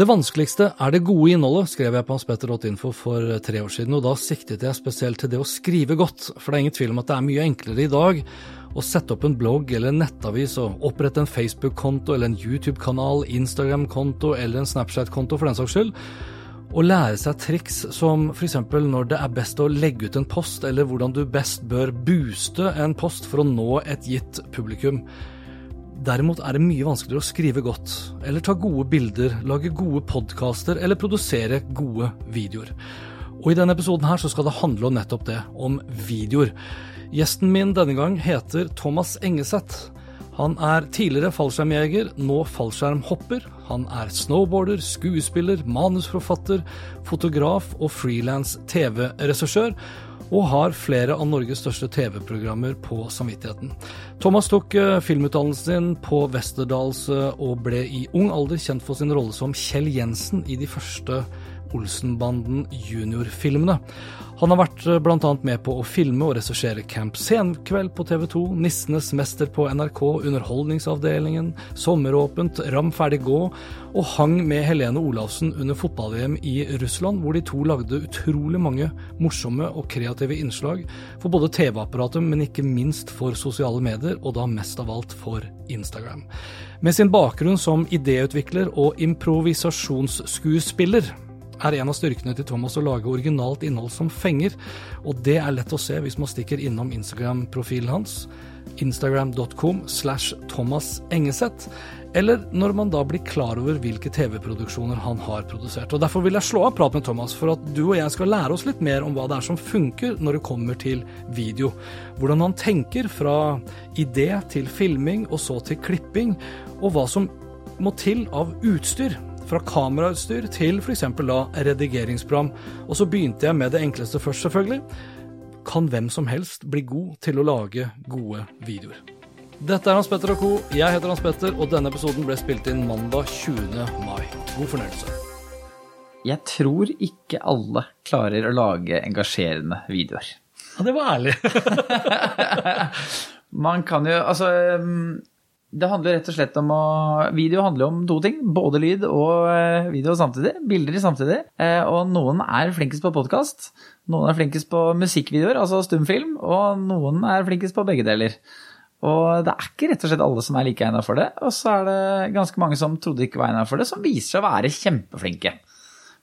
Det vanskeligste er det gode innholdet, skrev jeg på hanspetter.info for tre år siden, og da siktet jeg spesielt til det å skrive godt, for det er ingen tvil om at det er mye enklere i dag å sette opp en blogg eller en nettavis og opprette en Facebook-konto eller en YouTube-kanal, Instagram-konto eller en Snapchat-konto for den saks skyld, og lære seg triks som f.eks. når det er best å legge ut en post, eller hvordan du best bør booste en post for å nå et gitt publikum. Derimot er det mye vanskeligere å skrive godt, eller ta gode bilder, lage gode podkaster eller produsere gode videoer. Og i denne episoden her så skal det handle om nettopp det, om videoer. Gjesten min denne gang heter Thomas Engeseth. Han er tidligere fallskjermjeger, nå fallskjermhopper. Han er snowboarder, skuespiller, manusforfatter, fotograf og frilans TV-regissør og har flere av Norges største TV-programmer på samvittigheten. Thomas tok filmutdannelsen sin på Westerdals og ble i ung alder kjent for sin rolle som Kjell Jensen i de første Olsenbanden junior-filmene. Han har vært bl.a. med på å filme og regissere Camp Senkveld på TV 2, Nissenes mester på NRK, Underholdningsavdelingen, Sommeråpent, Ram ferdig gå, og hang med Helene Olavsen under fotball-VM i Russland, hvor de to lagde utrolig mange morsomme og kreative innslag for både TV-apparatet, men ikke minst for sosiale medier, og da mest av alt for Instagram. Med sin bakgrunn som idéutvikler og improvisasjonsskuespiller er en av styrkene til Thomas å lage originalt innhold som fenger, og det er lett å se hvis man stikker innom Instagram-profilen hans, instagram.com slash Thomas Engeseth, eller når man da blir klar over hvilke TV-produksjoner han har produsert. Og Derfor vil jeg slå av prat med Thomas, for at du og jeg skal lære oss litt mer om hva det er som funker når det kommer til video. Hvordan han tenker fra idé til filming, og så til klipping, og hva som må til av utstyr fra kamerautstyr til f.eks. da redigeringsprogram. Og så begynte jeg med det enkleste først, selvfølgelig. Kan hvem som helst bli god til å lage gode videoer? Dette er Hans Petter og co. Jeg heter Hans Petter, og denne episoden ble spilt inn mandag 20. mai. God fornøyelse. Jeg tror ikke alle klarer å lage engasjerende videoer. Ja, det var ærlig. Man kan jo Altså det handler rett og slett om å Video handler om to ting. Både lyd og video samtidig. Bilder samtidig. Og noen er flinkest på podkast. Noen er flinkest på musikkvideoer, altså stumfilm. Og noen er flinkest på begge deler. Og det er ikke rett og slett alle som er like egna for det. Og så er det ganske mange som trodde ikke var egna for det, som viser seg å være kjempeflinke.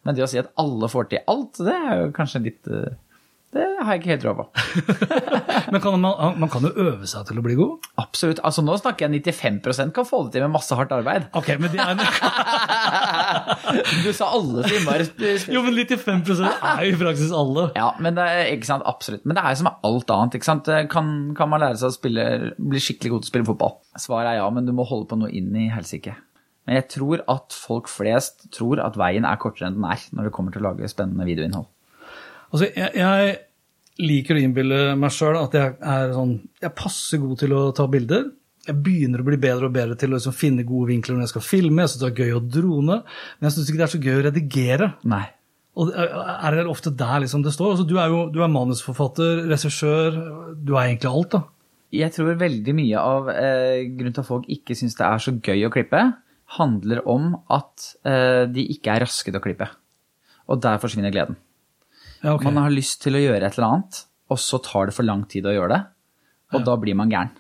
Men det å si at alle får til alt, det er jo kanskje litt det har jeg ikke helt råd på. Men kan man, man, kan jo øve seg til å bli god? Absolutt. altså Nå snakker jeg 95% kan få det til med masse hardt arbeid. Ok, men det er... du sa alle timer. Jo, men 95 er jo i praksis alle. Ja, men det er, ikke sant, absolutt. Men det er jo som alt annet. ikke sant? Kan, kan man lære seg å spille, bli skikkelig god til å spille fotball? Svaret er ja, men du må holde på noe inn i helsike. Men jeg tror at folk flest tror at veien er kortere enn den er når det kommer til å lage spennende videoinnhold. Altså, jeg, jeg liker å innbille meg sjøl at jeg er sånn Jeg passer god til å ta bilder. Jeg begynner å bli bedre og bedre til å liksom finne gode vinkler når jeg skal filme. Jeg syns det er gøy å drone, men jeg syns ikke det er så gøy å redigere. Nei. Og er det ofte der liksom det står? Altså, du er jo du er manusforfatter, regissør, du er egentlig alt, da. Jeg tror veldig mye av eh, grunnen til at folk ikke syns det er så gøy å klippe, handler om at eh, de ikke er raske til å klippe. Og der forsvinner gleden. Ja, okay. Man har lyst til å gjøre et eller annet, og så tar det for lang tid å gjøre det. Og ja. da blir man gæren.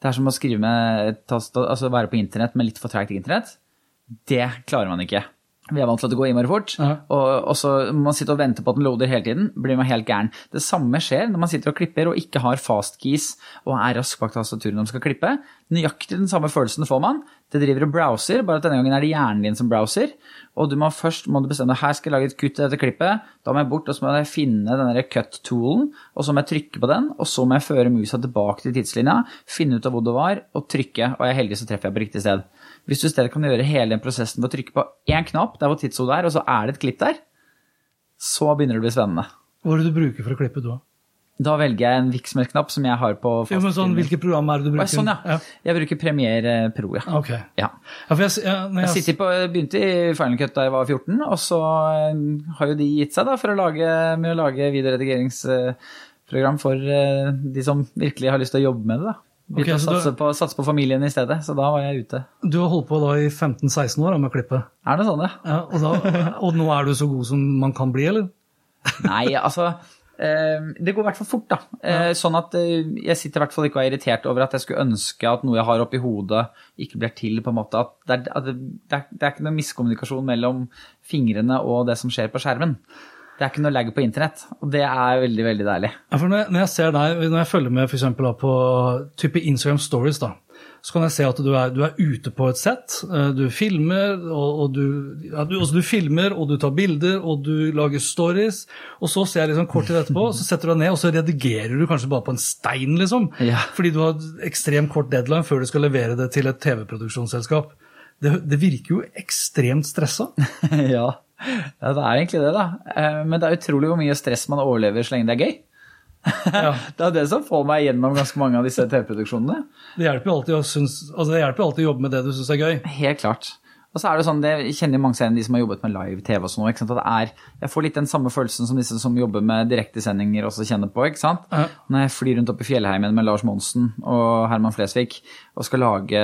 Det er som å skrive med, altså være på internett med litt for treigt internett. Det klarer man ikke. Vi er vant til at det går innmari fort, Ja. og, og så må man sitte og vente på at den loader hele tiden. blir man helt gæren. Det samme skjer når man sitter og klipper og ikke har fastkeys og er rask bak tastaturet når man skal klippe. Nøyaktig den samme følelsen får man. Det driver og browser, bare at denne gangen er det hjernen din som browser. Og du må først må du bestemme her skal jeg lage et kutt i dette klippet. Da må jeg bort og så må jeg finne denne cut-toolen, og så må jeg trykke på den. Og så må jeg føre musa tilbake til tidslinja, finne ut av hvor det var, og trykke. Og jeg er heldig, så treffer jeg på riktig sted. Hvis du i stedet kan gjøre hele den prosessen ved å trykke på én knapp, der hvor tidshodet er, og så er det et klipp der, så begynner det å bli spennende. Hva er det du bruker for å klippe, du? da? Da velger jeg en Vixmer-knapp som jeg har på Jo, men sånn, Hvilke program er det du bruker? Sånn, ja. Jeg bruker Premiere Pro, ja. Ok. Ja, ja. jeg, Jeg jeg, sitter på, begynte i Final Cut da jeg var 14, og så eh, har jo de gitt seg da for å lage, med å lage videoredigeringsprogram for eh, de som virkelig har lyst til å jobbe med det. da. Begynte okay, å satse, du- på, satse på familien i stedet, så da var jeg ute. du har holdt på da i 15-16 år da, med klippet? Er det sånn, ja? ja, og, da, og nå er du så god som man kan bli, eller? Nei, altså eh, Det går i hvert fall fort, da. Ja. Sånn at eh, jeg sitter i hvert fall ikke og er irritert over at jeg skulle ønske at noe jeg har oppi hodet, ikke blir til. på en måte. At det, er, at det, det, er, det er ikke noe miskommunikasjon mellom fingrene og det som skjer på skjermen. Det er ikke noe lag på internett, og det er veldig, veldig deilig. Ja, når jeg, når jeg ser deg, når jeg følger med eksempel, på type Instagram stories, da, så kan jeg se at du er, du er ute på et sett. eh, Du filmer, og, og du, ja, du, altså du filmer, og du tar bilder, og du lager stories. Og så ser jeg liksom kort tid etterpå, så setter du deg ned, og så redigerer du kanskje bare på en stein, liksom. Ja. Fordi du har ekstremt kort deadline før du skal levere det til et TV-produksjonsselskap. Det, det virker jo ekstremt stressa. ja. ja, det er egentlig det, da. Eh, Men det er utrolig hvor mye stress man overlever så lenge det er gøy. Ja. Det er det som får meg gjennom ganske mange av disse TV-produksjonene. Det hjelper jo alltid altså alltid å jobbe med det du syns er gøy. Helt klart. Og så er det sånn, det kjenner mange igjen de som har jobbet med live-TV og sånn, ikke sant? er, jeg får litt den samme følelsen som disse som jobber med direktesendinger også kjenner på, ikke sant? Ja. Når jeg flyr rundt opp i fjellheimen med Lars Monsen og Herman Flesvig og skal lage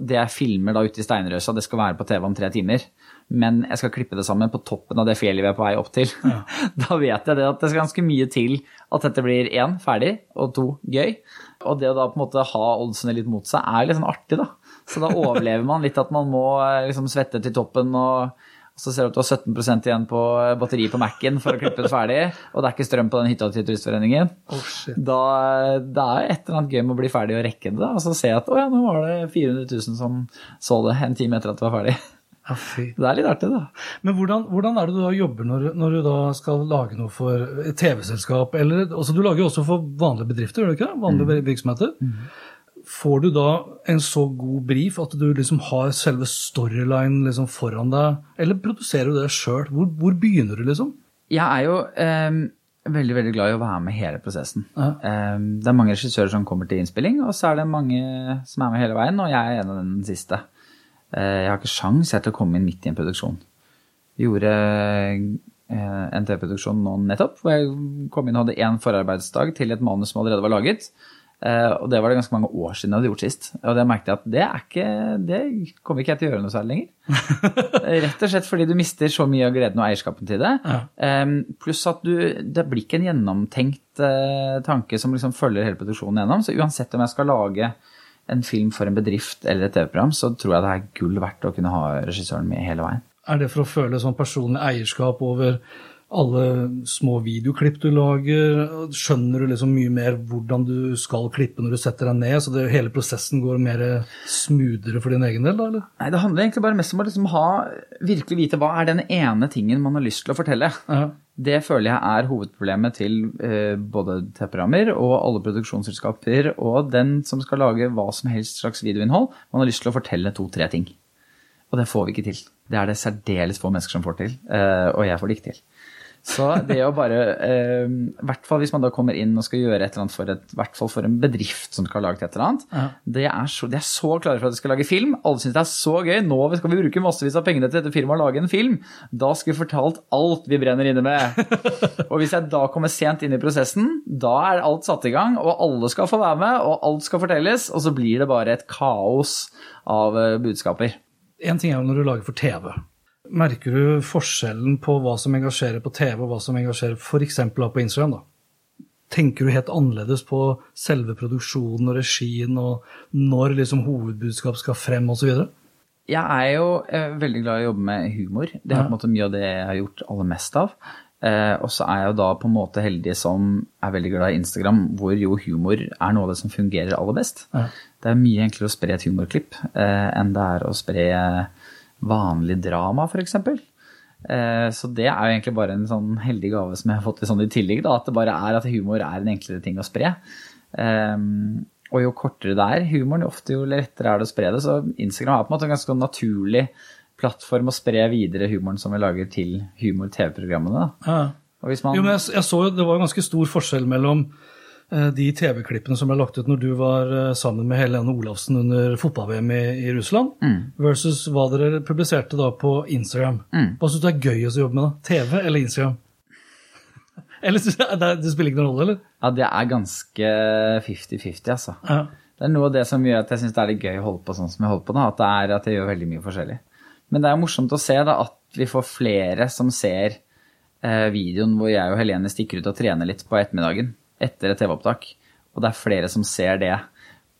det jeg filmer da ute i Steinrøsa, det skal være på TV om tre timer, men jeg skal klippe det sammen på toppen av det fjellet vi er på vei opp til. da vet jeg det at det skal ganske mye til at dette blir én, ferdig, og to, gøy. Og det å da på en måte ha oddsene litt mot seg er litt sånn artig, da. Så da overlever man litt at man må eh, liksom svette til toppen, og, så ser du at du har 17% igjen på batteriet på Mac-en for å klippe det ferdig, og det er ikke strøm på den hytta til Turistforeningen. Oh, shit. Da det er et eller annet gøy med å bli ferdig og rekke det, og så se at å ja, nå var det 400 000 som så det en time etter at det var ferdig. Ja. Det er litt artig, da. Men hvordan, hvordan er det du da jobber når, når du da skal lage noe for et TV-selskap? eller, altså Du lager jo også for vanlige bedrifter, gjør du ikke? Vanlige Vanlige virksomheter. Får du da en så god brief at du liksom har selve storyline liksom foran deg, eller produserer du det sjøl? Hvor, hvor begynner du, liksom? Jeg er jo eh, veldig veldig glad i å være med hele prosessen. Ja. Eh, det er mange regissører som kommer til innspilling, og så er det mange som er med hele veien, og jeg er en av den siste. Eh, jeg har ikke sjans til å komme inn midt i en produksjon. Vi gjorde eh, en TV-produksjon nå nettopp, hvor jeg kom inn og hadde én forarbeidsdag til et manus som allerede var laget. Eh, og det var det ganske mange år siden jeg hadde gjort sist. Og det merket jeg at det er ikke Det kommer ikke jeg til å gjøre noe særlig lenger. Rett og slett fordi du mister så mye av gleden og eierskapen til det. Ja. Pluss at du Det blir ikke en gjennomtenkt tanke som liksom følger hele produksjonen gjennom. Så uansett om jeg skal lage en film for en bedrift eller et TV-program, så tror jeg det er gull verdt å kunne ha regissøren med hele veien. Er det for å føle sånn personlig eierskap over alle små videoklipp du lager? Skjønner du liksom mye mer hvordan du skal klippe når du setter deg ned, så det, hele prosessen går mer smoothere for din egen del, da, eller? Nei, Det handler egentlig bare mest om å liksom ha, virkelig vite hva er den ene tingen man har lyst til å fortelle. Ja. Det føler jeg er hovedproblemet til eh, både TV-programmer og alle produksjonsselskaper og den som skal lage hva som helst slags videoinnhold. Man har lyst til å fortelle to-tre ting. Og det får vi ikke til. Det er det særdeles få mennesker som får til, eh, og jeg får det ikke til. Så det å bare, eh, i hvert fall hvis man da kommer inn og skal gjøre et eller annet for, et, hvert fall for en bedrift som skal ha laget et eller annet, Ja. det er så, de er så klare for at de skal lage film. Alle syns det er så gøy. Nå skal vi bruke massevis av pengene til dette firmaet og lage en film. Da skal vi fortalt alt vi brenner inne med. og hvis jeg da kommer sent inn i prosessen, da er alt satt i gang, og alle skal få være med, og alt skal fortelles, og så blir det bare et kaos av eh, budskaper. En ting er jo når du lager for TV. Merker du forskjellen på hva som engasjerer på TV, og hva som engasjerer f.eks. på Instagram? da? Tenker du helt annerledes på selve produksjonen og regien, og når liksom hovedbudskap skal frem osv.? Jeg er jo eh, veldig glad i å jobbe med humor. Det er på en måte mye av det jeg har gjort aller mest av. Eh, og så er jeg jo da på en måte heldig som er veldig glad i Instagram, hvor jo humor er noe av det som fungerer aller best. Ja. Det er mye enklere å spre et humorklipp eh, enn det er å spre vanlig drama, f.eks. Eh, så det er jo egentlig bare en sånn heldig gave som jeg har fått i sånn i tillegg. Da, at det bare er at humor er en enklere ting å spre. Eh, og jo kortere det er humoren, jo ofte jo lettere er det å spre det. Så Instagram er på en måte en ganske naturlig plattform å spre videre humoren som vi lager til humor-TV-programmene. Ja. Og hvis man... Jo, men jeg, jeg så jo, Det var en ganske stor forskjell mellom de TV-klippene som ble lagt ut når du var eh, sammen med Helene Olafsen under fotball-VM i, i Russland, versus hva dere publiserte da på Instagram. Hva syns du er gøy å jobbe med? da? TV eller Instagram? Eller synes det, det spiller ikke noen rolle, eller? Ja, det er ganske 50-50, altså. Ja. Det er noe av det som gjør at jeg syns det er litt gøy å holde på sånn som jeg holder på nå. At, det er, at jeg gjør veldig mye forskjellig. Men det er jo morsomt å se da, at vi får flere som ser eh, videoen hvor jeg og Helene stikker ut og trener litt på ettermiddagen etter et TV-opptak. Og det er flere som ser det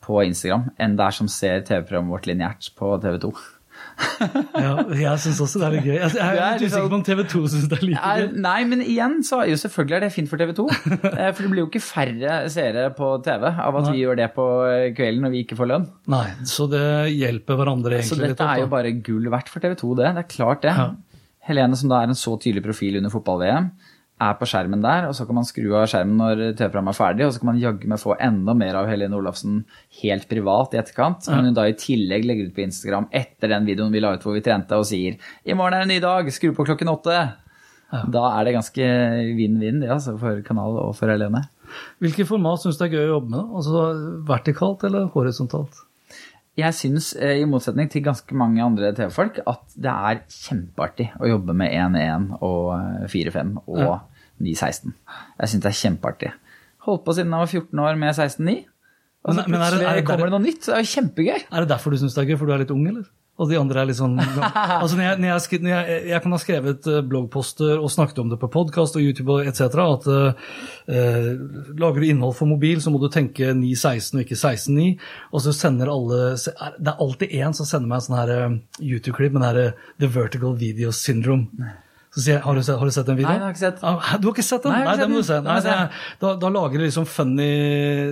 på Instagram enn det er som ser TV-programmet vårt lineært på TV 2. ja, jeg syns også det er litt gøy. Jeg, er er litt usikker på om TV 2 syns det er like gøy. nei, men igjen så er jo selvfølgelig er det fint for TV 2. eh, For det blir jo ikke færre seere på TV av at vi gjør det på eh, kvelden når vi ikke får lønn. Nei, så det hjelper hverandre egentlig litt. dette er jo bare gull verdt for TV 2, det. Det er klart det. Ja. Helene, som da er en så tydelig profil under fotball-VM, er på skjermen der, og så kan man skru av skjermen når TV-programmet er ferdig, og så kan man jaggu meg få enda mer av Helene Olafsen helt privat i etterkant. Når hun da i tillegg legger ut på Instagram etter den videoen vi la ut hvor vi trente, og sier 'I morgen er en ny dag, skru på klokken åtte'. Da er det ganske vinn-vinn det, altså, for kanal og for Helene. Hvilket format syns du er gøy å jobbe med? Altså Vertikalt eller horisontalt? Jeg syns, eh, i motsetning til ganske mange andre TV-folk, at det er kjempeartig å jobbe med 1-1 og eh, 4-5 og Ja. 9-16. Jeg syns det er kjempeartig. Holdt på siden jeg var 14 år med 16-9. Og så Men- men det- plutselig er kommer det noe nytt. Det er jo kjempegøy. Er det derfor du syns det er gøy? For du er litt ung, eller? Og de andre er litt sånn altså når jeg, når jeg, når jeg, jeg kan ha skrevet eh, bloggposter og snakket om det på podkast og YouTube etc. At eh, lager du innhold for mobil, så må du tenke 9.16 og ikke 16.9. Og så sender alle Det er alltid én som sender meg en sånn eh, YouTube-klipp med det her eh, The Vertical Video Syndrome. Sier har du sett, har du sett den videoen? Nei, jeg har ikke sett. Ah, du har ikke sett den? Nei, Nei, den må du se. Nei, det, da, da lager de liksom funny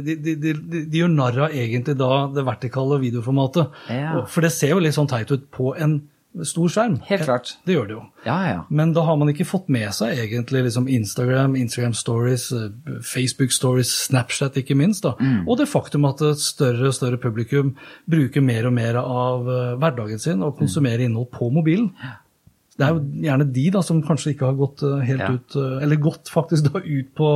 De, de, de, de, gjør narr av egentlig da det vertikale videoformatet. Ja. For det ser jo litt sånn teit ut på en stor skjerm. Helt klart. Det gjør det jo. Ja, ja. Men da har man ikke fått med seg egentlig liksom Instagram, Instagram stories, eh, Facebook stories, Snapchat ikke minst. da. Mm. Og det faktum at et større og større publikum bruker mer og mer av eh, hverdagen sin og konsumerer innhold på mobilen. Det er jo gjerne de da som kanskje ikke har gått eh, helt Ja. ut, eh, eller gått faktisk da ut på,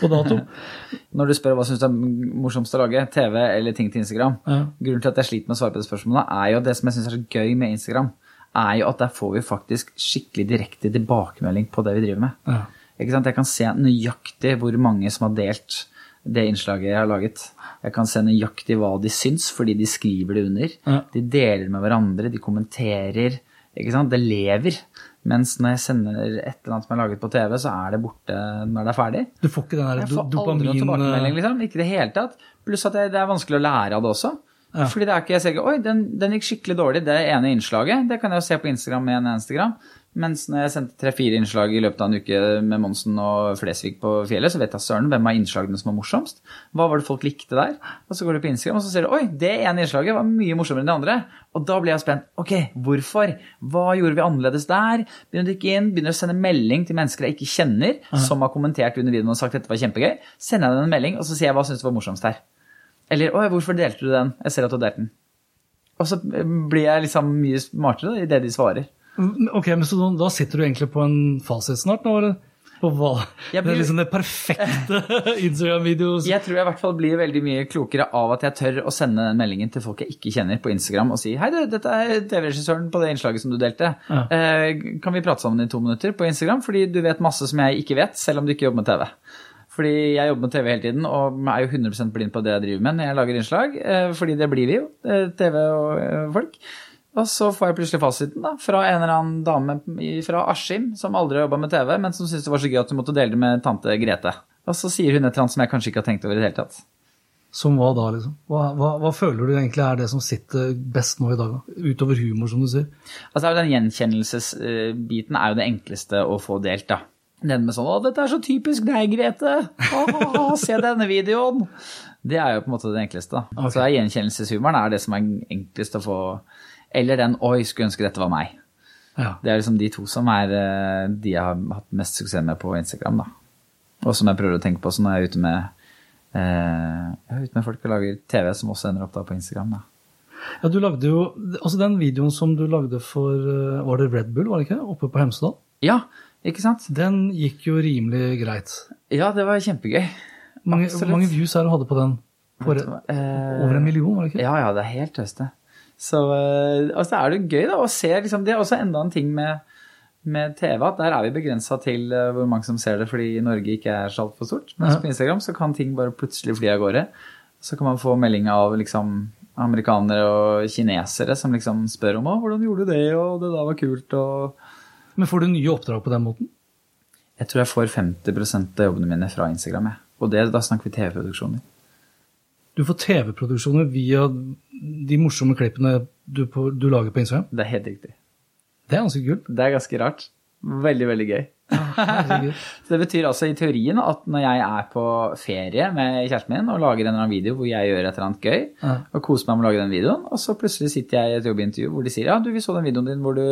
på dato. Når du spør hva syns du er morsomst å lage, TV eller ting til Instagram Ja. Grunnen til at jeg sliter med å svare på det spørsmålet, er jo det som jeg syns er så gøy med Instagram, er jo at der får vi faktisk skikkelig direkte tilbakemelding på det vi driver med. Ja. Ikke sant? Jeg kan se nøyaktig hvor mange som har delt det innslaget jeg har laget. Jeg kan se nøyaktig hva de syns, fordi de skriver det under. De deler med hverandre, de kommenterer. Det lever. Mens når jeg sender et eller annet som er laget på TV, så er det borte når det er ferdig. Du får ikke den der Jeg får aldri noen tilbakemelding, liksom. Ikke i det hele tatt. Pluss at det, det er vanskelig å lære av det også. Ja. Fordi det er ikke, jeg ser ikke, oi, den, den gikk skikkelig dårlig, det ene innslaget. Det kan jeg jo se på Instagram med en eneste gram. Mens når jeg sendte tre-fire innslag i løpet av en uke med Monsen og Flesvig på fjellet, så vet jeg søren hvem av innslagene som var morsomst. Hva var det folk likte der? Og så går du på Instagram og så ser du oi, det ene innslaget var mye morsommere enn det andre. Og da blir jeg spent. Ok, hvorfor? Hva gjorde vi annerledes der? Begynner å dykke inn, begynner å sende melding til mennesker jeg ikke kjenner, som har kommentert under videoen og sagt dette var kjempegøy. Sender jeg dem en melding, og så sier jeg hva syns du var morsomst her? Eller oi, hvorfor delte du den? Jeg ser at du har delt den. Og så blir jeg liksom mye smartere da, i det de svarer. Ok, men så da- sitter du egentlig på en fasit snart nå, eller? På hva? Blir... Det er liksom det perfekte Instagram-videoen. Jeg tror jeg i hvert fall blir veldig mye klokere av at jeg tør å sende den meldingen til folk jeg ikke kjenner på Instagram og si hei du, dette er TV-regissøren på det innslaget som du delte. Ja. Eh, kan vi prate sammen i to minutter på Instagram? Fordi du vet masse som jeg ikke vet, selv om du ikke jobber med TV. Fordi jeg jobber med TV hele tiden og er jo 100% blind på det jeg driver med når jeg lager innslag. eh, Fordi det blir vi jo, eh, TV og folk. Og så får jeg plutselig fasiten da, fra en eller annen dame fra Askim som aldri har jobba med TV, men som syntes det var så gøy at hun måtte dele det med tante Grete. Og så sier hun et eller annet som jeg kanskje ikke har tenkt over i det hele tatt. Som hva da, liksom? Hva, hva, hva, føler du egentlig er det som sitter best nå i dag, da? utover humor, som du sier? Altså, Den gjenkjennelsesbiten er jo det enkleste å få delt, da. Den med sånn 'Å, dette er så typisk deg, Grete'. Å, se denne videoen. Det er jo på en måte det enkleste. da. Okay. Så gjenkjennelseshumoren er det som er enklest å få Eller den 'oi, skulle ønske dette var meg'. Ja. Det er liksom de to som er eh, de jeg har hatt mest suksess med på Instagram. da. Og som jeg prøver å tenke på når jeg er ute med, eh, jeg er ute med folk og lager TV, som også ender opp da på Instagram. da. Ja, du lagde jo, altså Den videoen som du lagde for eh, Var det Red Bull, var det ikke? Oppe på Hemsedal? Ja, ikke sant? Den gikk jo rimelig greit. Ja, det var kjempegøy. Mange, hvor mange views er det du hadde på den? På, eh, over en million, var det ikke? Ja, ja, det er helt tøste. Så eh, altså, er det gøy da, å se liksom, Det er også enda en ting med, med TV, at der er vi begrensa til uh, hvor mange som ser det fordi Norge ikke er så altfor stort. Mens ja. på Instagram så kan ting bare plutselig fly av gårde. Så kan man få melding av liksom, amerikanere og kinesere som liksom spør om 'hvordan gjorde du det', og 'det der var kult', og Men får du nye oppdrag på den måten? Jeg tror jeg får 50% av jobbene mine fra Instagram. Jeg. Og det, da snakker vi TV-produksjoner. Du får TV-produksjoner via de morsomme klippene du, på, du, lager på Instagram? Det er helt riktig. Det er ganske kult. Det er ganske rart. Veldig, veldig gøy. så det betyr altså i teorien at når jeg er på ferie med kjæresten min og lager en eller annen video hvor jeg gjør et eller annet gøy, ja. og koser meg med å lage den videoen, og så plutselig sitter jeg i et jobbintervju hvor de sier ja, du, vi så den videoen din hvor du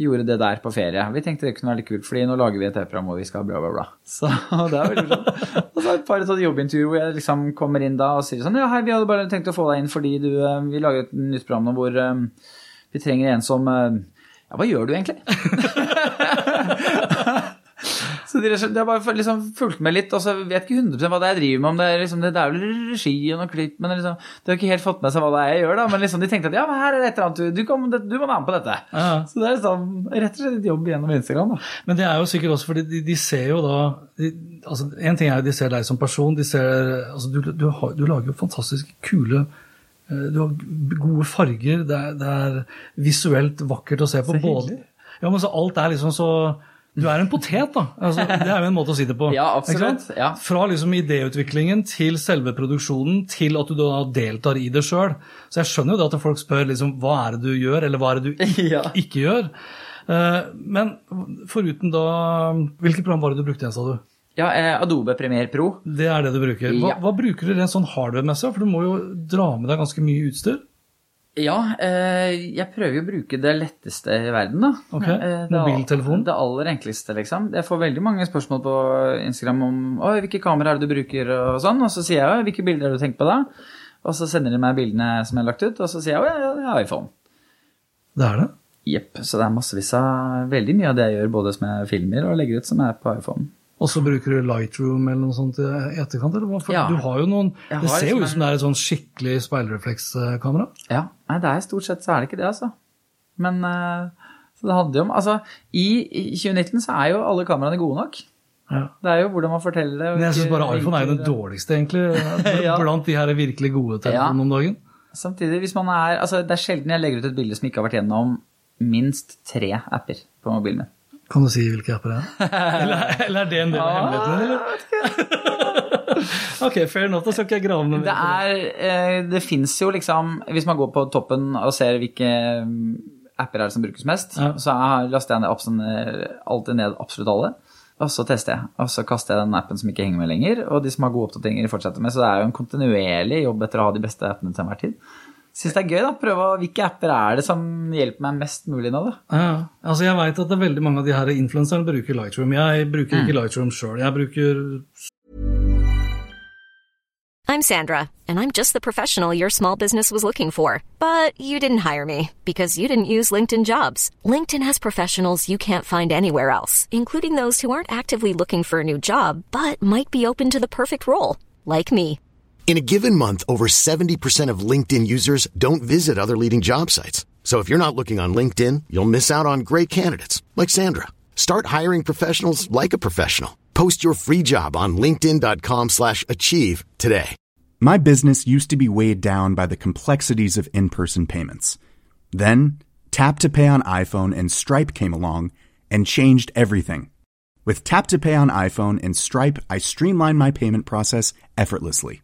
gjorde det der på ferie. Vi tenkte det kunne være litt kult, fordi nå lager vi et TV-program hvor vi skal bla, bla, bla. Så det er veldig bra. Og så et par sånne jobbintervjuer hvor jeg liksom kommer inn da og sier sånn Ja, hei, vi hadde bare tenkt å få deg inn fordi du eh, Vi lager et nytt program nå hvor um, vi trenger en som uh, Ja, hva gjør du egentlig? Så de, de har bare liksom fulgt med litt, og så vet ikke 100 hva det er jeg driver med. om Det er, liksom, det er vel regi og noe klipp, men liksom, de har ikke helt fått med seg hva det er jeg gjør. da, Men liksom, de tenkte at ja, men her er det et eller annet, du, kom, du må være med på dette. Ja. Så det er liksom, rett og slett et jobb gjennom Instagram. da. Men det er jo sikkert også fordi de, de ser jo da de, altså En ting er jo de ser deg som person, de ser, altså du, du, har, du lager jo fantastisk kule eh, du har gode farger, det er, det er visuelt vakkert å se på. Så både, ja, men så Alt er liksom så du er en potet, da. Altså, det er jo en måte å si det på. Ja, absolutt. Ja. Fra liksom idéutviklingen til selve produksjonen til at du da deltar i det sjøl. Så jeg skjønner jo det at folk spør liksom, hva er det du gjør, eller hva er det du ja. ikke gjør. Eh, men foruten da Hvilket program var det du brukte igjen, sa du? Ja, eh, Adobe Premiere Pro. Det er det du bruker. Hva, hva bruker du rent sånn hardware-messig? For du må jo dra med deg ganske mye utstyr? Ja, eh, jeg prøver å bruke det letteste i verden, da. Ok, eh, Mobiltelefon? Det aller enkleste, liksom. Jeg får veldig mange spørsmål på Instagram om Oi, hvilke kamera er det du bruker, og sånn. Og så sier jeg hvilke bilder har du tenkt på da? Og så sender de meg bildene som jeg har lagt ut, og så sier jeg ja, jeg har iPhone. Det er det? Jepp. Så det er massevis av Veldig mye av det jeg gjør, både som jeg filmer og legger ut, som er på iPhone. Og så bruker du Lightroom eller noe sånt i etterkant? eller hva? For ja. du har jo noen, Det ser jo ut som det er et sånn skikkelig speilreflekskamera. Ja. Nei, det er stort sett så er det ikke det, altså. Men uh, så det handler jo om Altså, i, i 2019 så er jo alle kameraene gode nok. Ja. Det er jo hvordan man forteller det. Men jeg syns bare iPhone er jo den dårligste, egentlig. ja. Blant de her virkelig gode telefonene om dagen. Samtidig, hvis man er Altså, det er sjelden jeg legger ut et bilde som ikke har vært gjennom minst tre apper på mobilen min. Kan du si hvilke apper det er? Eller, eller er det en del av hemmeligheten? ok, fair enough. Da skal ikke jeg grave noe mer. Det, er, eh, det fins jo liksom Hvis man går på toppen og ser hvilke mm, apper er det som brukes mest, ja. så laster jeg ned, alltid ned absolutt alle. Og så tester jeg. Og så kaster jeg den appen som ikke henger med lenger. Og de som har gode oppdateringer, fortsetter med. Så det er jo en kontinuerlig jobb etter å ha de beste appene til enhver tid syns det er gøy. da, Prøve å, Hvilke apper er det som hjelper meg mest mulig nå? da? Ja, altså Jeg veit at det er veldig mange av de her influenserne bruker Lightroom. Jeg bruker mm. ikke Lightroom sjøl. Jeg bruker I'm Sandra, and I'm just the professional your small business was looking for. But you didn't hire me because you didn't use LinkedIn jobs. LinkedIn has professionals you can't find anywhere else, including those who aren't actively looking for a new job but might be open to the perfect role, like me. In a given month, over 70% of LinkedIn users don't visit other leading job sites. So if you're not looking on LinkedIn, you'll miss out on great candidates like Sandra. Start hiring professionals like a professional. Post your free job on linkedin.com/achieve today. My business used to be weighed down by the complexities of in-person payments. Then, Tap to Pay on iPhone and Stripe came along and changed everything. With Tap to Pay on iPhone and Stripe, I streamlined my payment process effortlessly.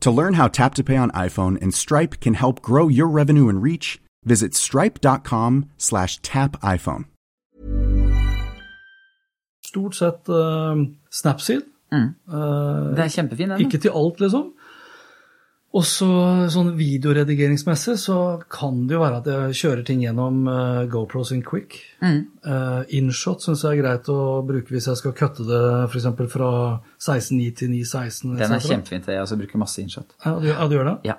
To learn how Tap to Pay on iPhone and Stripe can help grow your revenue and reach, visit stripe.com slash tap iPhone. Stort sett uh, Snapseed. Uh, Det er kjempefin, den. ikke til alt, liksom. Og så sånn videoredigeringsmessig så kan det jo være at jeg kjører ting gjennom uh, GoPro sin Quick. Uh, InShot syns jeg er greit å bruke hvis jeg skal kutte det f.eks. fra 16.9 til 9.16. Den er kjempefint. Jeg også bruker masse InShot. Ja, du, ja, du gjør det? Ja.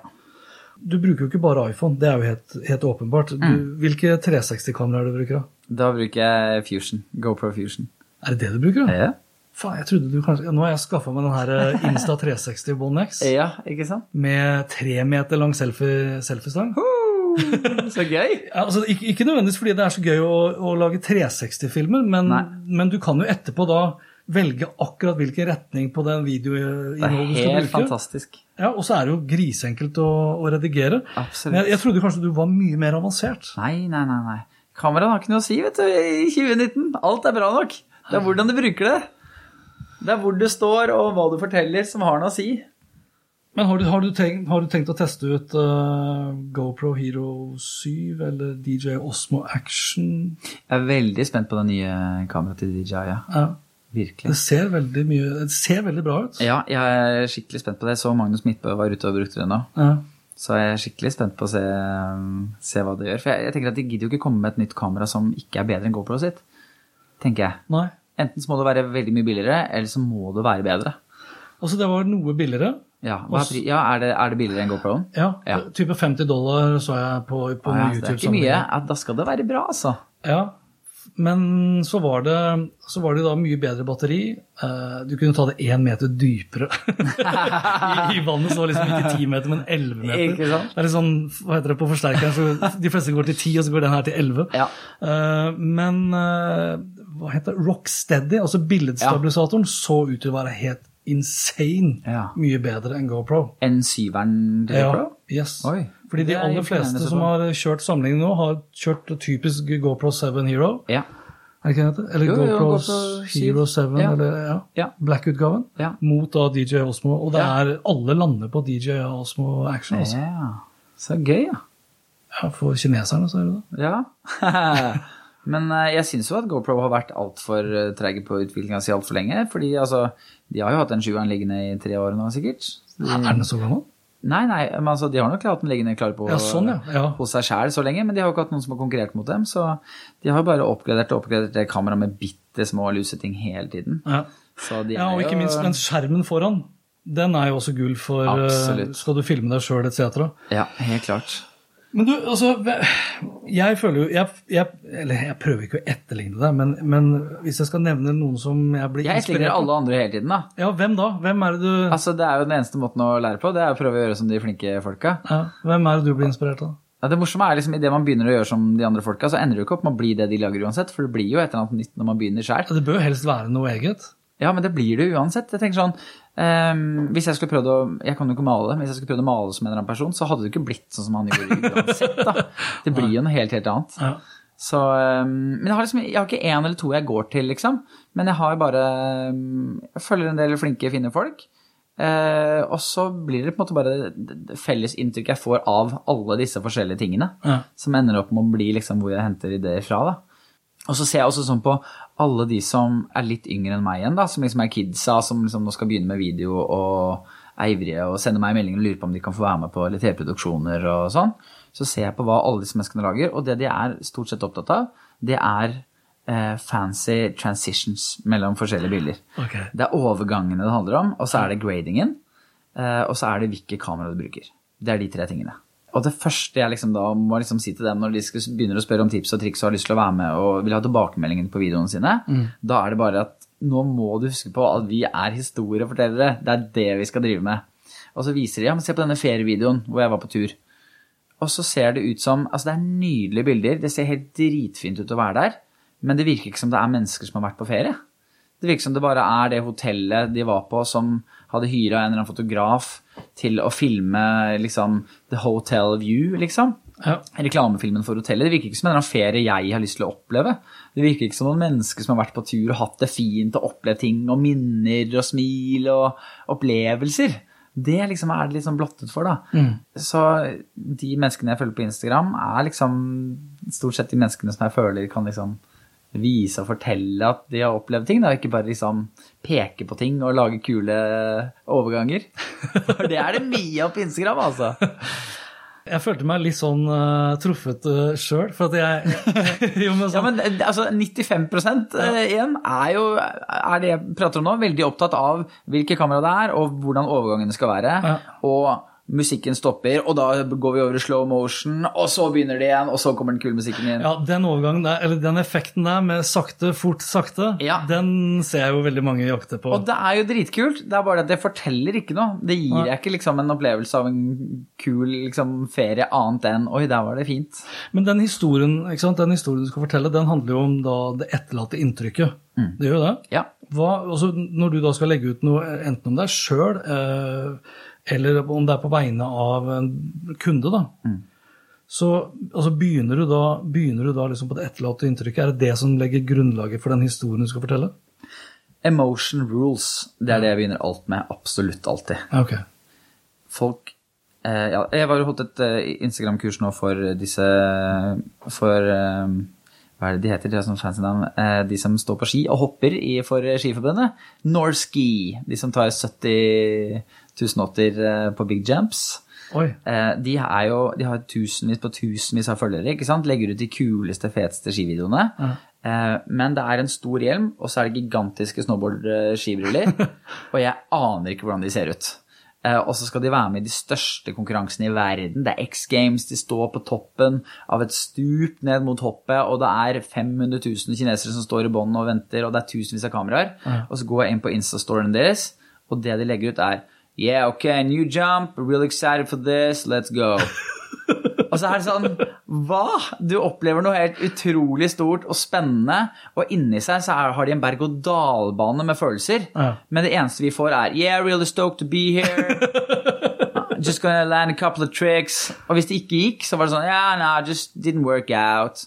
Du bruker jo ikke bare iPhone, det er jo helt, helt åpenbart. Du, hvilke 360-kameraer du bruker da? Da bruker jeg Fusion. GoPro Fusion. Er det det du bruker? da? Ja, Faen, jeg trodde du kanskje... Nå har jeg skaffa meg den her eh, Insta 360 One X ja ikke sant? med tre meter lang selfie- selfiestang. Så gøy! Altså, ikke, ikke nødvendigvis fordi det er så gøy å, å lage 360-filmer, men, men du kan jo etterpå da velge akkurat hvilken retning på den Det er videoinnholdet du skal helt bruke. fantastisk. Ja, Og så er det jo grisenkelt å, å redigere. Absolutt. Men jeg, jeg trodde kanskje du var mye mer avansert. Nei, nei, nei. nei. Kameraet har ikke noe å si, vet du, i 2019. Alt er bra nok. Det er hvordan du bruker det. Det er hvor du står og hva du forteller som har noe å si. Men har du, har du, tenkt, har du tenkt å teste ut uh, GoPro Hero 7 eller DJ Osmo Action? Jeg er veldig spent på det nye kameraet til DJI. Ja. Ja. Virkelig. Det ser veldig, mye, det ser veldig bra ut. Ja, jeg er skikkelig spent på det. Jeg Så Magnus Midtbø var ute og brukte det nå. Ja. Så jeg er skikkelig spent på å se, se hva det gjør. For jeg, jeg tenker at de gidder jo ikke komme med et nytt kamera som ikke er bedre enn GoPro sitt. Tenker jeg. Nei. Enten så må det være veldig mye billigere, eller så må det være bedre. Altså, det var noe billigere. Ja, er, ja er, det, er det billigere enn GoPro-en? Ja, Ja. type 50 dollar så jeg på, på Ah, ja, YouTube. det er ikke mye. Ja, da skal det være bra, altså. Ja, men så var det, så var det da mye bedre batteri. Eh, Du kunne ta det én meter dypere I, vannet. Så var det liksom ikke 10 meter, men 11 meter. Ikke sant? Det er litt sånn, hva heter det på forsterkeren, så de fleste går til 10, og så går den her til 11. Ja. Eh, Men eh, hva heter det? Rocksteady, altså billedstabilisatoren, så ut til å være helt insane Ja. mye bedre enn GoPro. Enn syveren til GoPro? yes. Oi, Fordi de er aller fleste som har kjørt sammenligning nå, har kjørt typisk GoPro 7 Hero. Ja. Er det ikke det? Eller Jo, GoPro, GoPro 7. Hero 7, Ja. eller ja, Ja. Black-utgaven. Ja. Mot da DJ Osmo. Og det Ja. er alle lander på DJ Osmo Action. Altså. ja. Så gøy, ja. Ja, for kineserne så er det det. Ja. Men eh, jeg syns jo at GoPro har vært altfor uh, treige på utviklinga si altfor lenge. Fordi altså, de har jo hatt den sjueren liggende i tre år nå, sikkert. Er den så gammel? Nei, nei, men altså, de har nok hatt den liggende klar på, Ja, sånn, ja. Ja. hos seg sjæl så lenge, men de har jo ikke hatt noen som har konkurrert mot dem. Så de har jo bare oppgradert og oppgradert det kameraet med bitte små luseting hele tiden. Ja. Så de ja, og ikke jo- minst den skjermen foran. Den er jo også gull for eh, Absolutt. Skal du filme deg sjøl, etc. Ja, helt klart. Men du, altså Jeg føler jo jeg, jeg, Eller jeg prøver ikke å etterligne deg, men, men hvis jeg skal nevne noen som jeg blir Jeg etterligner alle andre hele tiden, da. Ja, hvem da? Hvem er det du Altså, Det er jo den eneste måten å lære på, det er å prøve å gjøre som de flinke folka. ja, Hvem er det du blir inspirert av? Ja, det morsomme er liksom idet man begynner å gjøre som de andre folka, så ender jo ikke opp med å bli det de lager uansett, for det blir jo et eller annet nytt når man begynner sjøl. Det bør helst være noe eget. Ja, men det blir det uansett. Jeg tenker sånn, ehm, Hvis jeg skulle prøvd å Jeg kan jo ikke male, men hvis jeg skulle prøvd å male som en eller annen person, så hadde det ikke blitt sånn som han gjorde uansett. da. Det blir jo noe helt, helt annet. Ja. Så, um, men jeg har liksom, jeg har ikke én eller to jeg går til, liksom. Men jeg har bare ehm, Jeg følger en del flinke, fine folk. Uh, og så blir det på en måte bare felles inntrykk jeg får av alle disse forskjellige tingene. Ja. Som ender opp med å bli liksom hvor jeg henter ideer fra. da. Og så ser jeg også sånn på alle de som er litt yngre enn meg igjen, da, som liksom er kidsa, som liksom nå skal begynne med video og er ivrige og sender meg meldinger og lurer på om de kan få være med på litt TV-produksjoner og sånn. Så ser jeg på hva alle disse menneskene lager, og det de er stort sett opptatt av, det er eh, fancy transitions mellom forskjellige bilder. Okay. Det er overgangene det handler om, og så er det gradingen, eh, og så er det hvilke kamera du bruker. Det er de tre tingene. Og det første jeg liksom da må liksom si til dem når de skal begynner å spørre om tips og triks og har lyst til å være med og vil ha tilbakemeldingen på videoene sine, da er det bare at nå må du huske på at vi er historiefortellere. Det er det vi skal drive med. Og så viser de ja, men se på denne ferievideoen hvor jeg var på tur. Og så ser det ut som Altså, det er nydelige bilder. Det ser helt dritfint ut å være der. Men det virker ikke som det er mennesker som har vært på ferie. Det virker som det bare er det hotellet de var på, som hadde hyra en eller annen fotograf til å filme liksom The Hotel View, liksom. Ja. Reklamefilmen for hotellet. Det virker ikke som en ferie jeg har lyst til å oppleve. Det virker ikke som noen mennesker som har vært på tur og hatt det fint og opplevd ting og minner og smil og opplevelser. Det liksom er det liksom blottet for, da. Så de menneskene jeg følger på Instagram, er liksom stort sett de menneskene som jeg føler kan liksom vise og fortelle at de har opplevd ting, da, ikke bare liksom peke på ting og lage kule overganger. For det er det mye av på Instagram, altså. Jeg følte meg litt sånn uh, truffet uh, sjøl, for at jeg jo, men Ja, sånn, men eh, altså 95 eh, igjen er jo, er det jeg prater om nå, veldig opptatt av hvilke kamera det er, og hvordan overgangene skal være. Ja. Og musikken stopper, og da går vi over i slow motion, og så begynner det igjen, og så kommer den kule musikken inn. ja, den overgangen der, eller den effekten der med sakte, fort, sakte, Ja. den ser jeg jo veldig mange jakte på. Og det er jo dritkult, det er bare at det forteller ikke noe. Det gir ja. jeg ikke liksom en opplevelse av en kul liksom, ferie annet enn oi, der var det fint. Men den historien, den historien du skal fortelle, den handler jo om da det etterlatte inntrykket. Det gjør jo det. Ja. Hva, altså, når du da skal legge ut noe, enten om deg sjøl, eh, eller om det er på vegne av en kunde, da, så altså, begynner du da, begynner du da liksom på det etterlatte inntrykket. Er det det som legger grunnlaget for den historien du skal fortelle? Emotion rules, det er det jeg begynner alt med, absolutt alltid. Okay. folk eh, ja, Jeg har holdt et eh, Instagram-kurs nå for disse For eh, Hva er det de heter? De er sånn fancy navn. Eh, de som står på ski og hopper i, for Skiforbundet. Norski. De som tar 70 1080 eh, på big jumps. Eh, de, jo, de har tusenvis på tusenvis av følgere. ikke sant? Legger ut de kuleste, feteste skivideoene. Ja. men det er en stor hjelm, og så er det gigantiske snowboard-skibriller. og jeg aner ikke hvordan de ser ut. Eh, og så skal de være med i de største konkurransene i verden. Det er X Games, de står på toppen av et stup ned mot hoppet, og det er 500 000 kinesere som står i bånn og venter, og det er tusenvis av kameraer. Og så går jeg inn på Insta-storyen deres, og det de legger ut er Yeah, okay, new jump, really excited for this, let's go. Og så er det sånn Hva? Du opplever noe helt utrolig stort og spennende, og inni seg så har de en berg-og-dal-bane med følelser. Ja. Men det eneste vi får, er Yeah, really stoked to be here. Just gonna land a couple of tricks. Og hvis det ikke gikk, så var det sånn Yeah, no, just didn't work out.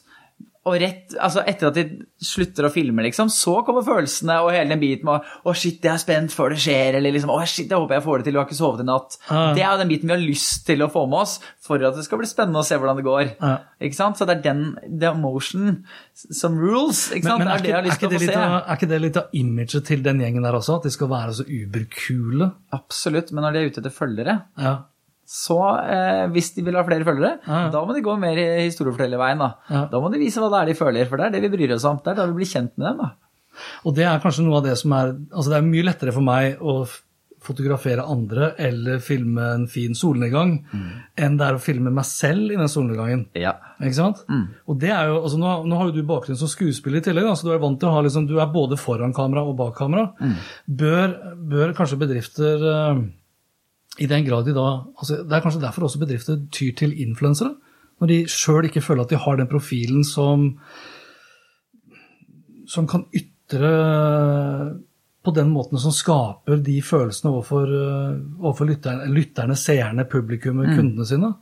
Og rett, altså etter at de slutter å filme, liksom, så kommer følelsene og hele den biten med å shit, jeg er spent før det skjer, eller liksom Å, shit, jeg håper jeg får det til, du har ikke sovet i natt. Ah. Det er jo den biten vi har lyst til å få med oss for at det skal bli spennende å se hvordan det går. Ja. Ikke sant? Så det er den the emotion som rules. Ikke sant? Men, men er, er det jeg ikke, er, ikke det av, er ikke det litt av imaget til den gjengen der også? At de skal være så uberkule? Absolutt. Men når de er ute etter følgere, Ja. Så eh, hvis de vil ha flere følgere, Ja, da må de gå mer historiefortellerveien. Da. Ja. da må de vise hva det er de føler, for det er det vi bryr oss om. Det er da vi blir kjent med dem. da. Og det er kanskje noe av det som er Altså det er mye lettere for meg å fotografere andre eller filme en fin solnedgang enn det er å filme meg selv i den solnedgangen. Ja. Ikke sant? Og det er jo, altså nå, nå har jo du bakgrunn som skuespiller i tillegg, da, så du er vant til å ha liksom, du er både foran kamera og bak kamera. Bør, bør kanskje bedrifter eh, i den grad de da altså Det er kanskje derfor også bedrifter tyr til influensere. Når de sjøl ikke føler at de har den profilen som som kan ytre på den måten som skaper de følelsene overfor, eh, overfor lytterne, lytterne, seerne, publikummet, kundene sine.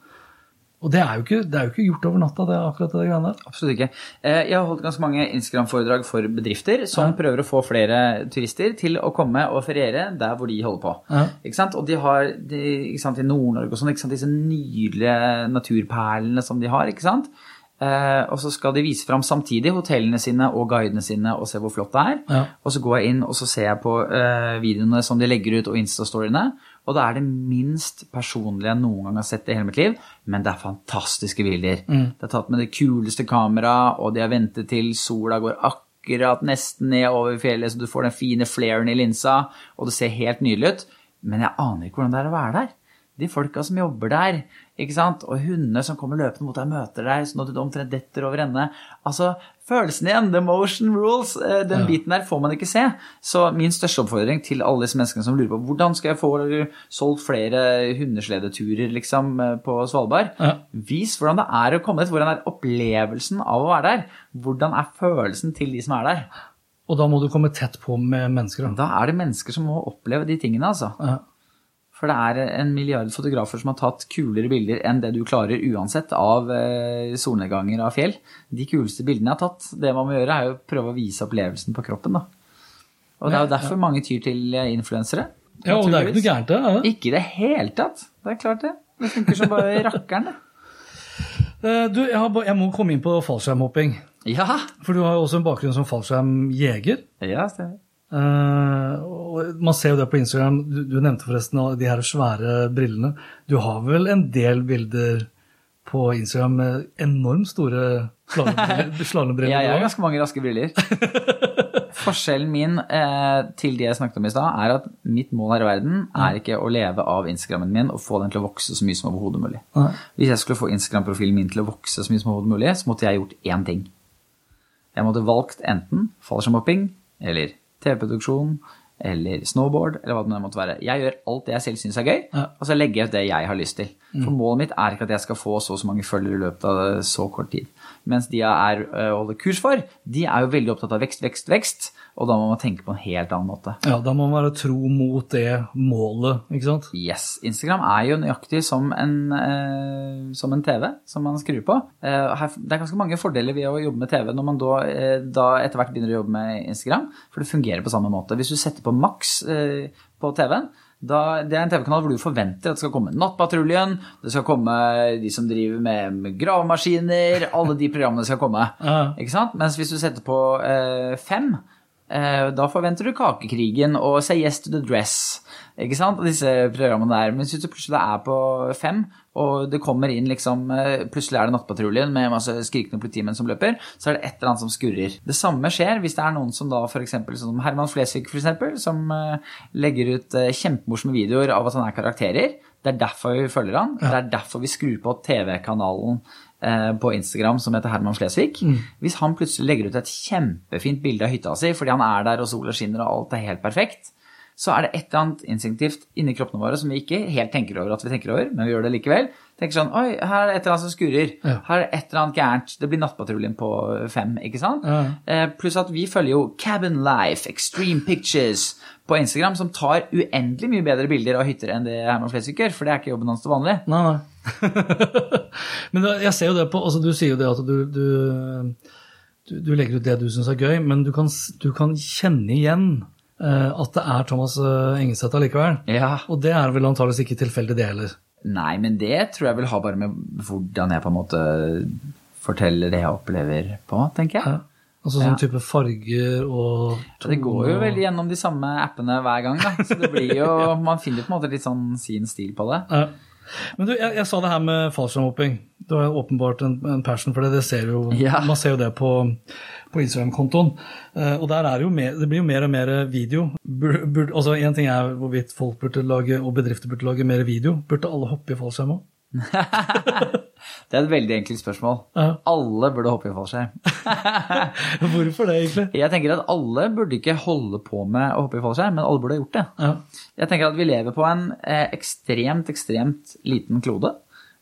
Og det er, ikke, det er jo ikke gjort over natta, det akkurat det greiene der. Absolutt ikke. Eh, Jeg har holdt ganske mange Instagram-foredrag for bedrifter som Ja. prøver å få flere turister til å komme og feriere der hvor de holder på. Ja. Ikke sant? Og de har de, ikke sant, i Nord-Norge og sånn, ikke sant? disse nydelige naturperlene som de har. ikke sant? Eh, og så skal de vise fram samtidig hotellene sine og guidene sine og se hvor flott det er. Ja. Og så går jeg inn og så ser jeg på eh, videoene som de legger ut og Insta-storyene. Og det er det minst personlige jeg noen gang har sett i hele mitt liv, men det er fantastiske bilder. Det er tatt med det kuleste kameraet, og de har ventet til sola går akkurat nesten ned over fjellet, så du får den fine flairen i linsa, og det ser helt nydelig ut. Men jeg aner ikke hvordan det er å være der. de folka som jobber der, ikke sant? og hundene som kommer løpende mot deg og møter deg, sånn at du omtrent detter over ende. Altså, følelsen igjen, the motion rules, eh, den biten der får man ikke se. Så min største oppfordring til alle disse menneskene som lurer på hvordan skal jeg få solgt flere hundesledeturer liksom, eh, på Svalbard, Ja. vis hvordan det er å komme dit. Hvordan er opplevelsen av å være der? Hvordan er følelsen til de som er der? Og da må du komme tett på med mennesker. Da. Da er det mennesker som må oppleve de tingene, altså. Ja. For det er en milliard fotografer som har tatt kulere bilder enn det du klarer uansett av eh, solnedganger av fjell. De kuleste bildene jeg har tatt, det man må gjøre er jo å prøve å vise opplevelsen på kroppen. da. Og det er jo derfor mange tyr til eh, influensere. ja, og det er ikke noe gærent, det. Ja. Ikke i det hele tatt. Det er klart det. Det funker som bare rakkeren, det. Eh, Du, jeg, har, jeg må komme inn på fallskjermhopping. Ja, For du har jo også en bakgrunn som fallskjermjeger. ja stemmer. Eh, og man ser jo det på Instagram. Du, du nevnte forresten de her svære brillene. Du har vel en del bilder på Instagram med enormt store slalåmbriller? Ja, jeg har ganske mange raske briller. Forskjellen min eh, til det jeg snakket om i stad, er at mitt mål her i verden er ikke å leve av Instagrammen min og få den til å vokse så mye som overhodet mulig. Nei. Hvis jeg skulle få Instagram-profilen min til å vokse så mye som overhodet mulig, så måtte jeg gjort én ting. Jeg måtte valgt enten fallskjermhopping eller TV-produksjon eller snowboard eller hva det måtte være. Jeg gjør alt det jeg selv syns er gøy, Ja. og så legger jeg ut det jeg har lyst til. For målet mitt er ikke at jeg skal få så og så mange følgere i løpet av så kort tid. Mens de jeg er øh, holder kurs for, de er jo veldig opptatt av vekst, vekst, vekst, og da må man tenke på en helt annen måte. Ja, da må man være tro mot det målet, ikke sant? Yes. Instagram er jo nøyaktig som en, eh, som en TV som man skrur på. Eh, her, det er ganske mange fordeler ved å jobbe med TV når man da, eh, da etter hvert begynner å jobbe med Instagram, for det fungerer på samme måte. Hvis du setter på maks eh, på TV-en, da, det er en TV-kanal hvor du forventer at det skal komme Nattpatruljen, det skal komme de som driver med, gravemaskiner, alle de programmene skal komme. Mens hvis du setter på eh, fem, da forventer du Kakekrigen og Say Yes to the Dress. Ikke sant? Disse programmene der. Men hvis du plutselig er på fem, og det kommer inn liksom eh, Plutselig er det Nattpatruljen med masse skrikende politimenn som løper, så er det et eller annet som skurrer. Det samme skjer hvis det er noen som da f.eks. som Herman Flesvig, for eksempel, som eh, legger ut eh, kjempemorsomme videoer av at han er karakterer. Det er derfor vi følger han. Det er derfor vi skrur på TV-kanalen eh, på Instagram som heter Herman Flesvig. Hvis han plutselig legger ut et kjempefint bilde av hytta si fordi han er der og sola skinner og alt er helt perfekt, så er det et eller annet instinktivt inni kroppene våre som vi ikke helt tenker over at vi tenker over, men vi gjør det likevel. Tenker sånn Oi, her er det et eller annet som skurrer. Ja. Her er det et eller annet gærent. Det blir Nattpatruljen på fem, ikke sant? Ja. Eh, pluss at vi følger jo Cabin Life, Extreme Pictures på Instagram, som tar uendelig mye bedre bilder av hytter enn det Herman Flesvig gjør, for det er ikke jobben hans til vanlig. Nei, nei. men jeg ser jo det på altså Du sier jo det at du, du, du, legger ut det du syns er gøy, men du kan, du kan kjenne igjen at det er Thomas eh, Engeseth allikevel. Ja. Og det er vel antakeligvis ikke tilfeldig, det heller. Nei, men det tror jeg vil ha bare med hvordan jeg på en måte forteller det jeg opplever på, tenker jeg. Ja. Altså sånn Ja. type farger og Det går jo vel gjennom de samme appene hver gang, da. Så det blir jo Man finner på en måte litt sånn sin stil på det. Ja. Men du, jeg, jeg sa det her med fallskjermhopping. Du har åpenbart en, en passion for det. det ser jo, Ja. Man ser jo det på, på Instagram-kontoen. Uh, og der er jo mer, det blir jo mer og mer video. Bur, bur, altså Én ting er hvorvidt folk burde lage, og bedrifter burde lage mer video. Burde alle hoppe i fallskjerm òg? Det er et veldig enkelt spørsmål. Ja. Alle burde hoppe i fallskjerm. Hvorfor det, egentlig? Jeg tenker at alle burde ikke holde på med å hoppe i fallskjerm, men alle burde ha gjort det. Ja. Jeg tenker at vi lever på en eh, ekstremt, ekstremt liten klode.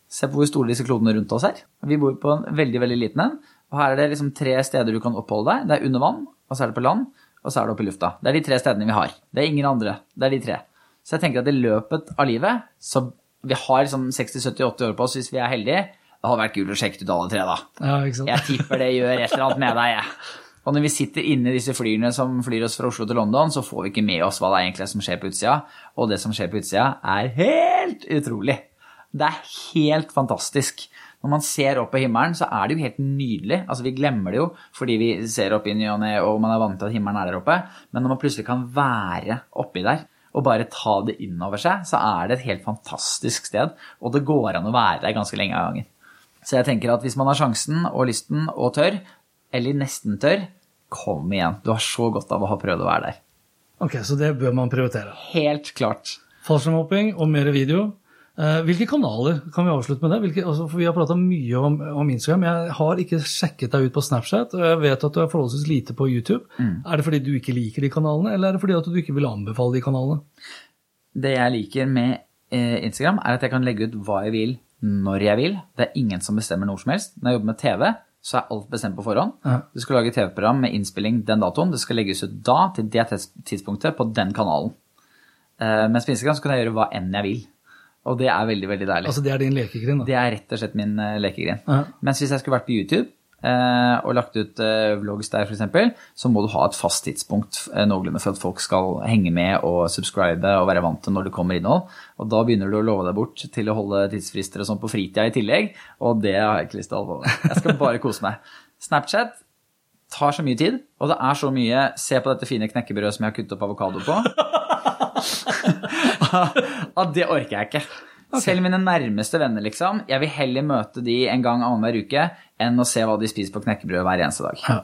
Se på hvor store disse klodene rundt oss er. Vi bor på en veldig, veldig liten en. Og her er det liksom tre steder du kan oppholde deg. Det er under vann, og så er det på land, og så er det oppe i lufta. Det er de tre stedene vi har. Det er ingen andre. Det er de tre. Så jeg tenker at i løpet av livet, så vi har liksom 60-70-80 år på oss hvis vi er heldige. Det hadde vært kult å sjekke ut alle tre, da. ja? Jeg tipper det gjør et eller annet med deg, jeg. Og når vi sitter inne i disse flyene som flyr oss fra Oslo til London, så får vi ikke med oss hva det egentlig er som skjer på utsida. Og det som skjer på utsida, er helt utrolig. Det er helt fantastisk. Når man ser opp på himmelen, så er det jo helt nydelig. Altså, Vi glemmer det jo fordi vi ser opp i ny og ne, og man er vant til at himmelen er der oppe. Men når man plutselig kan være oppi der og bare ta det inn over seg, så er det et helt fantastisk sted. Og det går an å være der ganske lenge av gangen. Så jeg tenker at hvis man har sjansen og lysten og tør, eller nesten tør, kom igjen. Du har så godt av å ha prøvd å være der. Ok, Så det bør man prioritere. Helt klart. Fallskjermhopping og mer video. Eh, hvilke kanaler kan vi avslutte med det? Hvilke, altså, for Vi har prata mye om, om, Instagram. Jeg har ikke sjekket deg ut på Snapchat, og jeg vet at du er forholdsvis lite på YouTube. Mm. Er det fordi du ikke liker de kanalene, eller er det fordi at du ikke vil anbefale de kanalene? Det jeg liker med eh, Instagram, er at jeg kan legge ut hva jeg vil når jeg vil. Det er ingen som bestemmer noe som helst. Når jeg jobber med TV, så er alt bestemt på forhånd. Ja. Du skal lage TV-program med innspilling den datoen. Det skal legges ut da, til det tidspunktet, på den kanalen. Eh, mens på Instagram så kan jeg gjøre hva enn jeg vil. Og det er veldig veldig deilig. Altså Det er din lekegrind? Det er rett og slett min uh, -huh. Mens hvis jeg skulle vært på YouTube eh, og lagt ut eh, vlogs der f.eks., så må du ha et fast tidspunkt noenlunde for at folk skal henge med og subscribe og være vant til når det kommer innhold. Og da begynner du å love deg bort til å holde tidsfrister og sånn på fritida i tillegg, og det har jeg ikke lyst til å holde. Jeg skal bare kose meg. Snapchat tar så mye tid, og det er så mye Se på dette fine knekkebrødet som jeg har kuttet opp avokado på. Og det orker jeg ikke. Okay. Selv mine nærmeste venner, liksom. Jeg vil heller møte de en gang annenhver uke enn å se hva de spiser på knekkebrød hver eneste dag. Ja.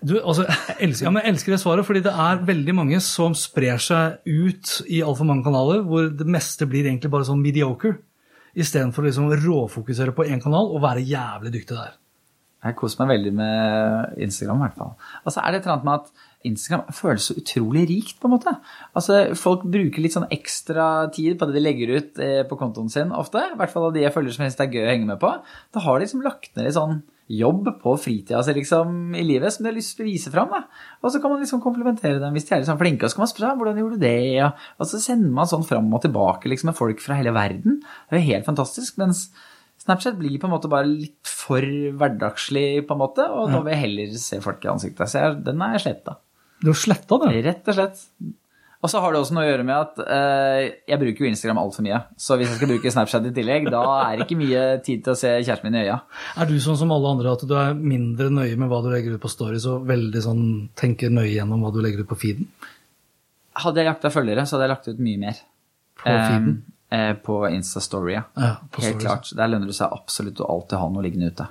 Du, altså, jeg, elsker, jeg elsker det svaret, fordi det er veldig mange som sprer seg ut i altfor mange kanaler, hvor det meste blir egentlig bare sånn mediocre. Istedenfor å liksom råfokusere på én kanal og være jævlig dyktig der. Jeg koser meg veldig med Instagram, i hvert fall. Altså, er det et eller annet med at Instagram føles så utrolig rikt, på en måte. Altså, Folk bruker litt sånn ekstra tid på det de legger ut eh, på kontoen sin ofte. I hvert fall av de jeg følger som helst er gøy å henge med på. Da har de liksom lagt ned litt sånn jobb på fritida si liksom, i livet som de har lyst til å vise fram. Og så kan man liksom komplementere dem hvis de er liksom flinke. Og så kan man spørre hvordan gjorde du det? Ja. Og så sender man sånn fram og tilbake liksom, med folk fra hele verden. Det er jo helt fantastisk. mens Snapchat blir på en måte bare litt for hverdagslig, på en måte, og da vil jeg heller se folk i ansiktet. Så jeg, den er sletta. Du har sletta den? Rett og slett. Og så har det også noe å gjøre med at uh, jeg bruker jo Instagram altfor mye. Så hvis jeg skal bruke Snapchat i tillegg, da er det ikke mye tid til å se kjæresten min i øya. Er du sånn som alle andre at du er mindre nøye med hva du legger ut på stories, og veldig sånn tenker nøye gjennom hva du legger ut på feeden? Hadde jeg jakta følgere, så hadde jeg lagt ut mye mer. På feeden? Eh, på Insta-story, ja. ja Helt klart. Der lønner det seg absolutt å alltid ha noe liggende ute.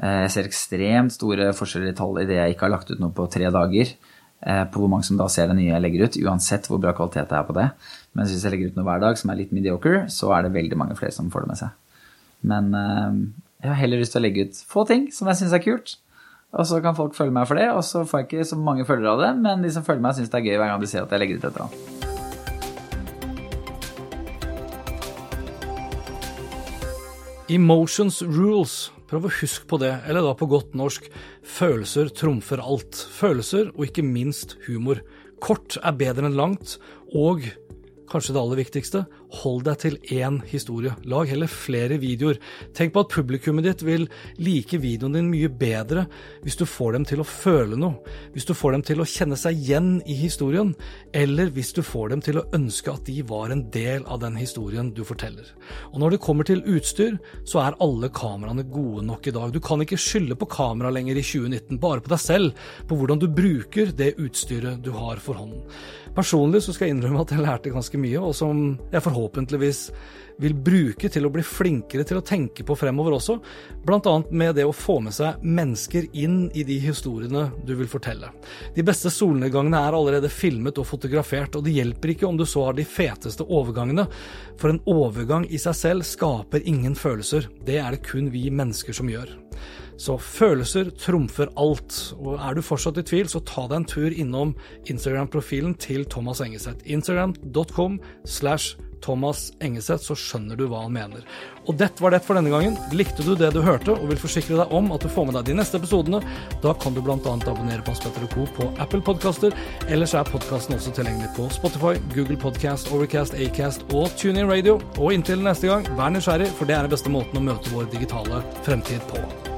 Eh, jeg ser ekstremt store forskjeller i tall i det jeg ikke har lagt ut noe på tre dager. Eh, på hvor mange som da ser det nye jeg legger ut, uansett hvor bra kvalitet det er på det. Men hvis jeg legger ut noe hver dag som er litt mediocre, så er det veldig mange flere som får det med seg. Men eh, jeg har heller lyst til å legge ut få ting som jeg syns er kult. Og så kan folk følge meg for det, og så får jeg ikke så mange følgere av det, men de som følger meg, syns det er gøy hver gang de ser at jeg legger ut et eller annet. Emotions rules Prøv å huske på det, eller da på godt norsk, følelser trumfer alt. Følelser, og ikke minst humor. Kort er bedre enn langt, og kanskje det aller viktigste, hold deg til én historie. Lag heller flere videoer. Tenk på at publikummet ditt vil like videoen din mye bedre hvis du får dem til å føle noe, hvis du får dem til å kjenne seg igjen i historien, eller hvis du får dem til å ønske at de var en del av den historien du forteller. Og når det kommer til utstyr, så er alle kameraene gode nok i dag. Du kan ikke skylde på kamera lenger i 2019, bare på deg selv, på hvordan du bruker det utstyret du har for hånden. Personlig så skal jeg innrømme at jeg lærte ganske mye, og som jeg forhåpentligvis vil bruke til å bli flinkere til å tenke på fremover også, bl.a. med det å få med seg mennesker inn i de historiene du vil fortelle. De beste solnedgangene er allerede filmet og fotografert, og det hjelper ikke om du så har de feteste overgangene, for en overgang i seg selv skaper ingen følelser, det er det kun vi mennesker som gjør. Så følelser trumfer alt, og er du fortsatt i tvil, så ta deg en tur innom Instagram-profilen til Thomas Engeseth. Instagram.com slash Thomas Engeseth, så skjønner du hva han mener. Og dette var det for denne gangen. Likte du det du hørte, og vil forsikre deg om at du får med deg de neste episodene, da kan du bl.a. abonnere på Hans Petter Co. på Apple Podkaster. Ellers er podkasten også tilgjengelig på Spotify, Google Podcast, Overcast, Acast og TuneIn Radio. Og inntil neste gang, vær nysgjerrig, for det er den beste måten å møte vår digitale fremtid på.